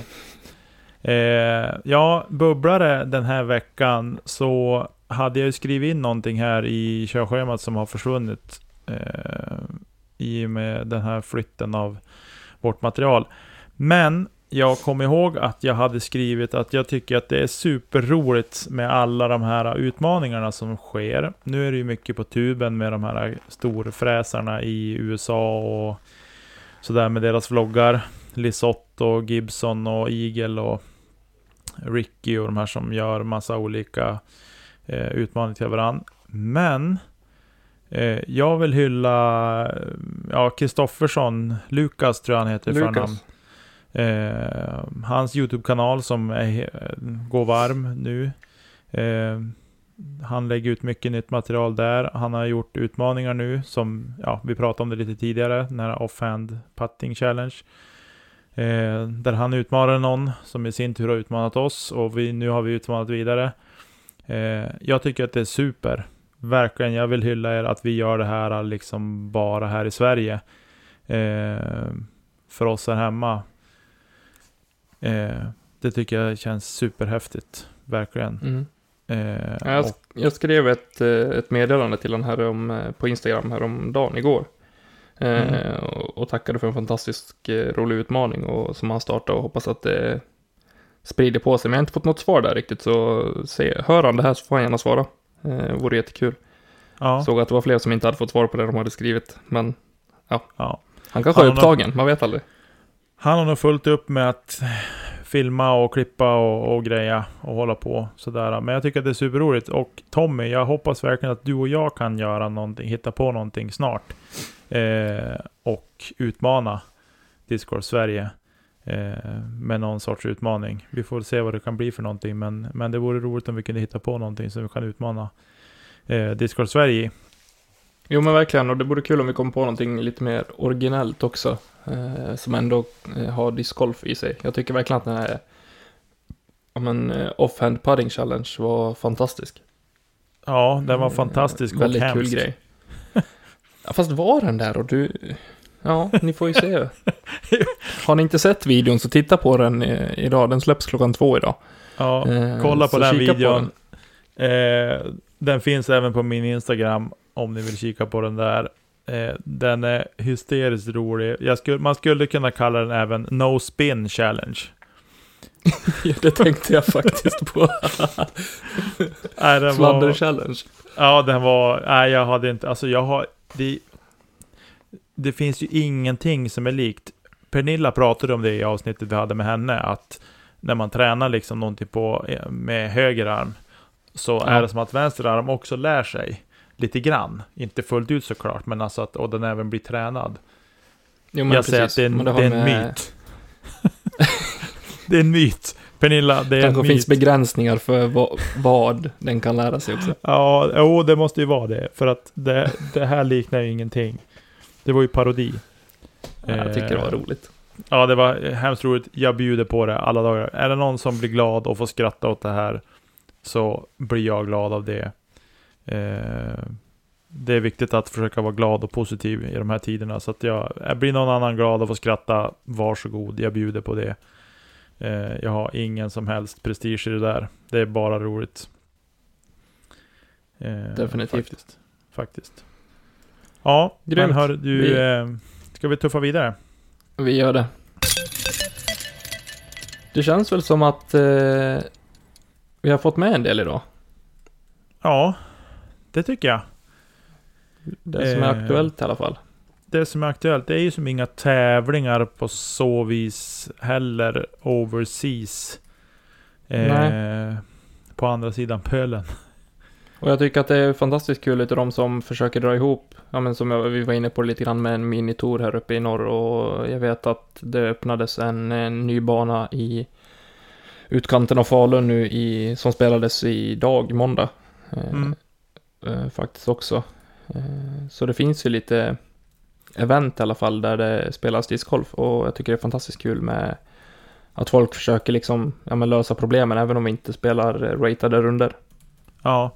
Eh, ja, bubblare den här veckan så hade jag ju skrivit in någonting här i körschemat som har försvunnit eh, i och med den här flytten av vårt material. Men jag kom ihåg att jag hade skrivit att jag tycker att det är superroligt med alla de här utmaningarna som sker. Nu är det ju mycket på tuben med de här storfräsarna i USA och sådär med deras vloggar. Lisotte och Gibson och Eagle och Ricky och de här som gör massa olika eh, utmaningar till varandra. Men jag vill hylla eh, ja, Kristoffersson, Lukas tror jag han heter i förnamn. Lukas. Eh, hans YouTube-kanal som är, går varm nu. Eh, han lägger ut mycket nytt material där. Han har gjort utmaningar nu som, ja, vi pratade om det lite tidigare, den här offhand putting challenge. Eh, där han utmanade någon som i sin tur har utmanat oss och vi, nu har vi utmanat vidare. Eh, jag tycker att det är super. Verkligen, jag vill hylla er att vi gör det här liksom bara här i Sverige. Eh, för oss här hemma. Eh, det tycker jag känns superhäftigt. Verkligen. Mm. Eh, Ja, Jag, och, jag skrev ett, eh, ett meddelande till honom här om, eh, på Instagram häromdagen, igår. Eh, Mm. och, och tackade för en fantastisk rolig utmaning och, som han startade och hoppas att det sprider på sig. Men jag har inte fått något svar där riktigt, så se, hör han det här så får han gärna svara. Eh, vore jättekul. ja, Såg att det var fler som inte hade fått svar på det de hade skrivit, men ja. han kanske är Han har- upptagen, man vet aldrig. Han har nog fullt upp med att filma och klippa och, och greja och hålla på sådär. Men jag tycker att det är superroligt. Och Tommy, jag hoppas verkligen att du och jag kan göra någonting, hitta på någonting snart. Eh, och utmana Discord Sverige med någon sorts utmaning. Vi får se vad det kan bli för någonting, men, men det vore roligt om vi kunde hitta på någonting som vi kan utmana eh, Discord Sverige i. Jo men verkligen, och det vore kul om vi kom på någonting lite mer originellt också. Eh, som ändå eh, har discgolf i sig. Jag tycker verkligen att den här ja, men, eh, offhand putting challenge var fantastisk. Ja, den var fantastisk Eh, och Väldigt hemsk. kul grej. Ja, fast var den där och du... Ja, ni får ju se. Har ni inte sett videon så titta på den eh, idag. Den släpps klockan två idag. Ja, Eh, kolla på så den videon. Eh, den finns även på min Instagram om ni vill kika på den där. Eh, den är hysteriskt rolig. Jag skulle, man skulle kunna kalla den även No Spin Challenge. Ja, det tänkte jag faktiskt på. Nej, den var, challenge. ja, den var... Nej, jag hade inte... Alltså jag har... Det, det finns ju ingenting som är likt. Pernilla pratade om det i avsnittet vi hade med henne, att när man tränar liksom någonting på, med höger arm, så Ja. är det som att vänster arm också lär sig lite grann. Inte fullt ut såklart, men alltså att och den även blir tränad. Jo, jag säger att det är en, har det är en med- myt. det är en myt. Pernilla, det är kanske en finns myt. begränsningar för vad, vad den kan lära sig också. Ja, jo, det måste ju vara det. För att det, det här liknar ju ingenting. Det var ju parodi. Jag tycker det var Eh, roligt. Ja, det var hemskt roligt. Jag bjuder på det alla dagar. Är det någon som blir glad och får skratta åt det här så blir jag glad av det. Eh, det är viktigt att försöka vara glad och positiv i de här tiderna. Så att jag, jag blir någon annan glad och får skratta, varsågod, jag bjuder på det. Eh, jag har ingen som helst prestige i det där. Det är bara roligt. Eh, Definitivt. Faktiskt. faktiskt. Ja, Grymt. men hör du, Vi- eh, ska vi tuffa vidare? Vi gör det. Det känns väl som att eh, vi har fått med en del idag. Ja, det tycker jag. Det som är Eh. aktuellt i alla fall. Det som är aktuellt, det är ju som inga tävlingar på så vis heller overseas. Eh, på andra sidan pölen. Och jag tycker att det är fantastiskt kul utav de som försöker dra ihop, ja men som jag, vi var inne på lite grann med en minitour här uppe i norr och jag vet att det öppnades en, en ny bana i utkanten av Falun nu i, som spelades idag, måndag. Eh, Mm. eh, faktiskt också. Eh, så det finns ju lite event i alla fall där det spelas discgolf och jag tycker det är fantastiskt kul med att folk försöker liksom, ja men lösa problemen även om vi inte spelar eh, ratade runder. Ja,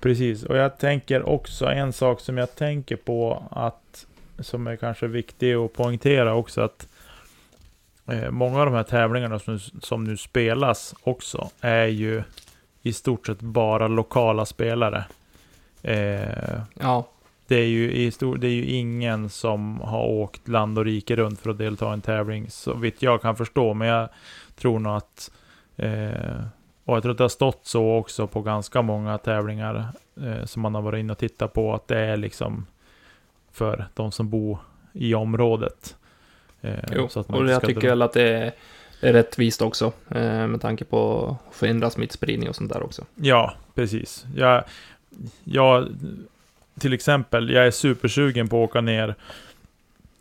precis. Och jag tänker också en sak som jag tänker på att som är kanske viktig att poängtera också att eh, många av de här tävlingarna som, som nu spelas också är ju i stort sett bara lokala spelare. Eh, Ja, det är ju i stor, det är ju ingen som har åkt land och rike runt för att delta i en tävling, så vitt jag kan förstå. Men jag tror nog att, eh, och jag tror att det har stått så också på ganska många tävlingar eh, som man har varit inne och tittat på, att det är liksom för de som bor i området. Eh, Jo, och jag tycker väl att det är, det är rättvist också, eh, med tanke på att förhindra smittspridning och sånt där också. Ja, precis. Jag, jag, till exempel, jag är supersugen på att åka ner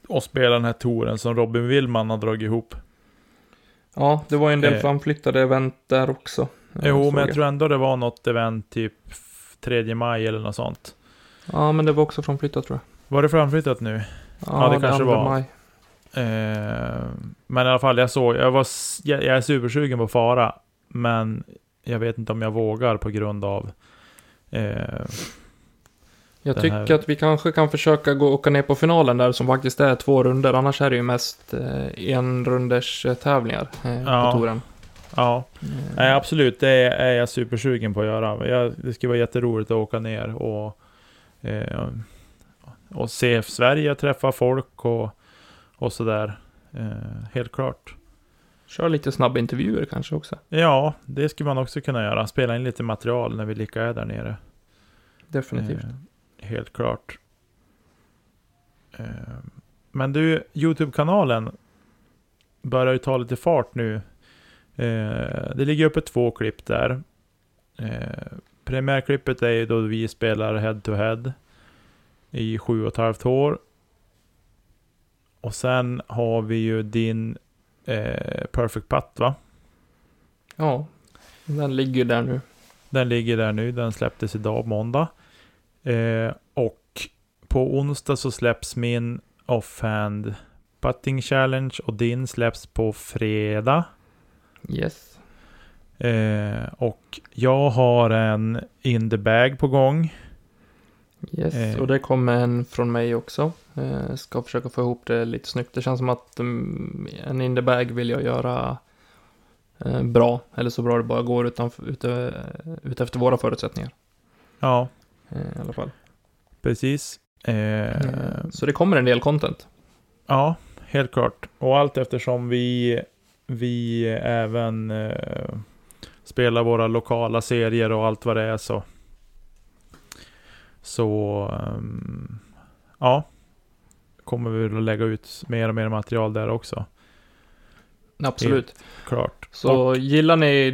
och spela den här touren som Robin Willman har dragit ihop. Ja, det var ju en del Eh. framflyttade event där också. Jo, men jag tror ändå det var något event typ 3 maj eller något sånt. Ja, men det var också framflyttat tror jag. Var det framflyttat nu? Ja, det kanske 2 var. Maj. Eh, men i alla fall, jag såg, jag, var, jag, jag är supersugen på fara, men jag vet inte om jag vågar på grund av eh, Jag Det tycker här- att vi kanske kan försöka gå och åka ner på finalen där som faktiskt är två runder. Annars är det ju mest eh, en runders eh, tävlingar eh, Ja. på touren. Ja, Nej, absolut. Det är, är jag supersugen på att göra. Jag, det skulle vara jätteroligt att åka ner och, eh, och se Sverige, träffa folk och, och sådär. Eh, helt klart. Kör lite snabba intervjuer kanske också. Ja, det skulle man också kunna göra. Spela in lite material när vi lika är där nere. Definitivt. Eh, helt klart. Eh, men du, YouTube-kanalen börjar ju ta lite fart nu. Eh, det ligger uppe två klipp där. Eh, premiärklippet är ju då vi spelar head to head i sju och ett halvt år. Och sen har vi ju din eh, Perfect Putt va? Ja, den ligger där nu. Den ligger där nu, den släpptes idag måndag. Eh, och på onsdag så släpps min offhand putting challenge och din släpps på fredag. Yes. Eh, och jag har en in the bag på gång. Yes, Eh. och det kommer en från mig också. Eh, ska försöka få ihop det lite snyggt. Det känns som att mm, en in the bag vill jag göra eh, bra, eller så bra det bara går utan, ute, ute efter våra förutsättningar. Ja, Eh, I alla fall. precis. Eh, Eh, så det kommer en del content. Ja, helt klart. Och allt eftersom vi, vi även eh, spelar våra lokala serier och allt vad det är så. Så ehm, ja, kommer vi att lägga ut mer och mer material där också. Absolut. Klart. Så gillar ni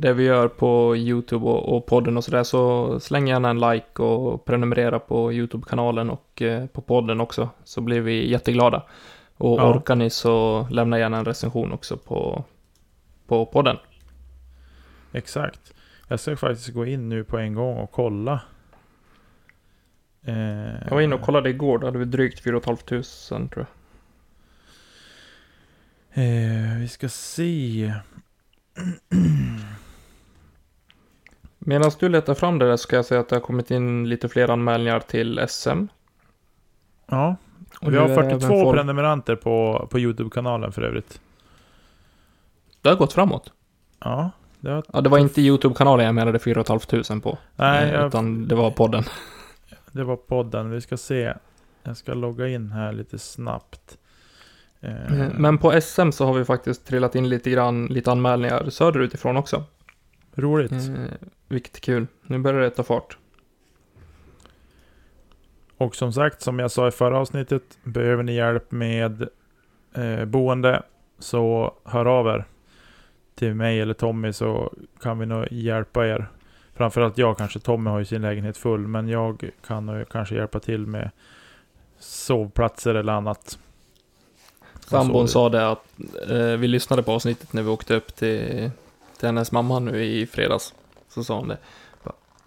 det vi gör på YouTube och, och podden och sådär så släng gärna en like och prenumerera på YouTube-kanalen och eh, på podden också. Så blir vi jätteglada. Och Ja. orkar ni så lämna gärna en recension också på, på podden. Exakt. Jag ska faktiskt gå in nu på en gång och kolla. Eh, Jag var inne och kollade igår, då hade vi drygt 4 500 tror jag. Eh, vi ska se. Medan du letar fram det där ska jag säga att det har kommit in lite fler anmälningar till SM. Ja, Och vi har nu är det 42 även folk- prenumeranter på, på YouTube-kanalen för övrigt. Det har gått framåt. Ja, det har, Ja, det var inte YouTube-kanalen jag menade 4 500 på. nej, jag, Utan det var podden. det var podden. Vi ska se. Jag ska logga in här lite snabbt. Eh, Eh, Men på SM så har vi faktiskt trillat in lite grann, lite anmälningar söderut ifrån också. roligt. Eh, vilket är kul. Nu börjar det ta fart. Och som sagt, som jag sa i förra avsnittet, behöver ni hjälp med eh, boende så hör av er till mig eller Tommy så kan vi nog hjälpa er. Framförallt jag kanske, Tommy har ju sin lägenhet full, men jag kan nog kanske hjälpa till med sovplatser eller annat. Alltså, Sambon sa det att eh, vi lyssnade på avsnittet när vi åkte upp till, till hennes mamma nu i fredags. Så sa hon det.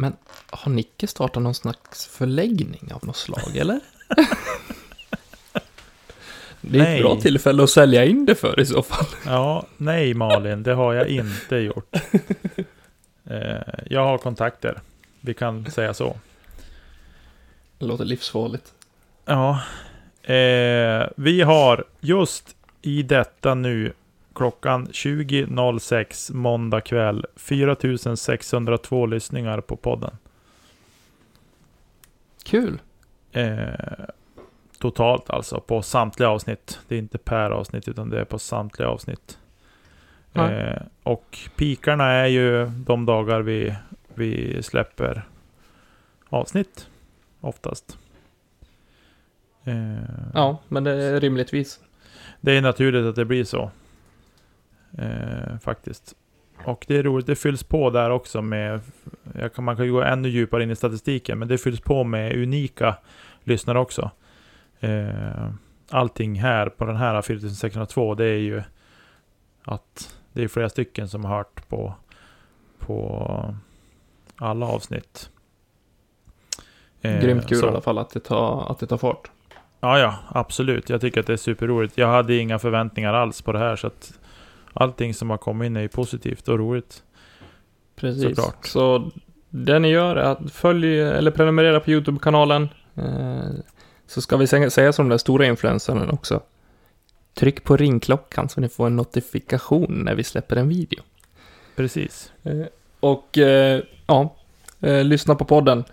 Men har Nicke startat någon slags förläggning av något slag eller? det är Nej. ett bra tillfälle att sälja in det för i så fall. Ja, nej Malin, det har jag inte gjort. Eh, jag har kontakter, vi kan säga så. Det låter livsfarligt. Ja. Eh, vi har just i detta nu klockan 20.06 måndag kväll 4602 lyssningar på podden. Kul. Eh, totalt alltså på samtliga avsnitt. Det är inte per avsnitt utan det är på samtliga avsnitt. Ja. Eh, och pikarna är ju de dagar vi, vi släpper avsnitt oftast. Eh, Ja, men det är rimligtvis. Det är naturligt att det blir så. Eh, faktiskt. Och det är roligt, det fylls på där också med, kan, man kan ju gå ännu djupare in i statistiken, men det fylls på med unika lyssnare också. Eh, allting här på den här 4602, det är ju att det är flera stycken som har hört på, på alla avsnitt. Eh, Grymt kul så- i alla fall att det tar, att det tar fart. Ja, ja, absolut. Jag tycker att det är superroligt. Jag hade inga förväntningar alls på det här, så att allting som har kommit in är ju positivt och roligt. Precis. Såklart. Så det ni gör är att följ eller prenumerera på YouTube-kanalen. Eh, så ska vi säga, som den där stora influencern också. Tryck på ringklockan så ni får en notifikation när vi släpper en video. Precis. Eh, och eh, ja, lyssna på podden.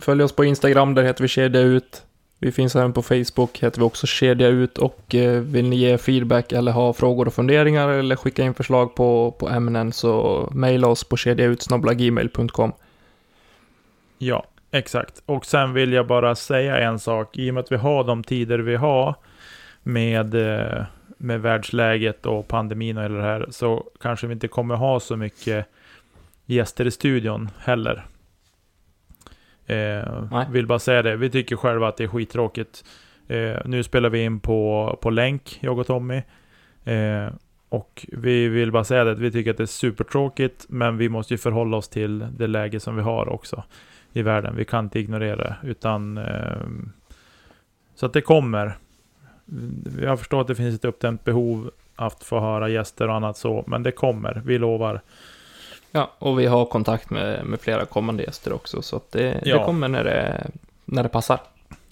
Följ oss på Instagram, där heter vi Kedja Ut. Vi finns även på Facebook, heter vi också Kedja Ut. Och eh, vill ni ge feedback eller ha frågor och funderingar eller skicka in förslag på, på ämnen så mejla oss på kedjautsnabblagmail.com. Ja, exakt. Och sen vill jag bara säga en sak. I och med att vi har de tider vi har med, eh, med världsläget och pandemin och hela det här, så kanske vi inte kommer ha så mycket gäster i studion heller. Eh, vill bara säga det, vi tycker själva att det är skittråkigt. Eh, nu spelar vi in på, på länk, jag och Tommy. Eh, och vi vill bara säga det, vi tycker att det är supertråkigt, men vi måste ju förhålla oss till det läge som vi har också i världen. Vi kan inte ignorera det, utan eh, så att det kommer. Jag förstår att det finns ett uppdämt behov att få höra gäster och annat så, men det kommer, vi lovar. Ja, och vi har kontakt med, med flera kommande gäster också, så att det, ja. det kommer när det, när det passar.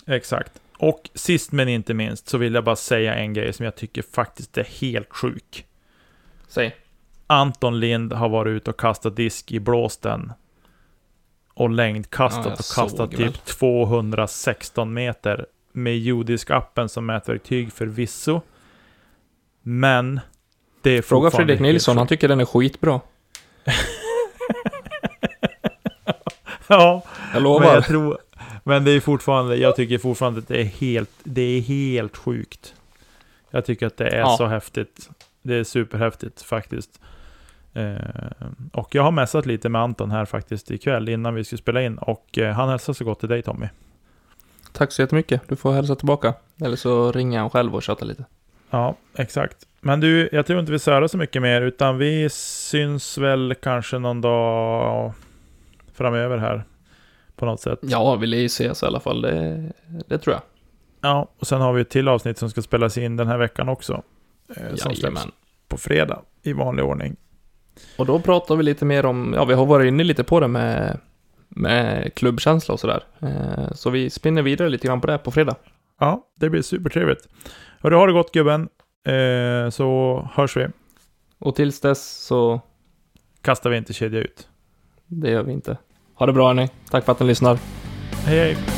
Exakt. Och sist men inte minst så vill jag bara säga en grej som jag tycker faktiskt är helt sjuk. Säg. Anton Lind har varit ute och kastat disk i blåsten. Och längdkastat ja, och kastat typ väl. 216 meter. Med judisk-appen som mätverktyg förvisso. Men det är Fråga Fredrik Nilsson, han tycker den är skitbra. Ja, jag lovar. Men, jag tror, men det är fortfarande, jag tycker fortfarande att det är helt, det är helt sjukt. Jag tycker att det är ja. så häftigt. Det är superhäftigt faktiskt. Eh, och jag har mässat lite med Anton här faktiskt ikväll innan vi skulle spela in och eh, han hälsar så gott till dig Tommy. Tack så jättemycket. Du får hälsa tillbaka. Eller så ringer han själv och tjatar lite. Ja, exakt. Men du, jag tror inte vi sörar så mycket mer, utan vi syns väl kanske någon dag framöver här. På något sätt. Ja, vi lär ju ses i alla fall. Det, det tror jag. Ja, och sen har vi ett till avsnitt som ska spelas in den här veckan också. Eh, som släpps på fredag i vanlig ordning. Och då pratar vi lite mer om, ja vi har varit inne lite på det med, med klubbkänsla och sådär. Eh, så vi spinner vidare lite grann på det på fredag. Ja, det blir supertrevligt. Hörru, ha det gott gubben. Eh, så hörs vi. Och tills dess så... Kastar vi inte kedja ut. Det gör vi inte. Ha det bra hörni. Tack för att ni lyssnar. Hej hej.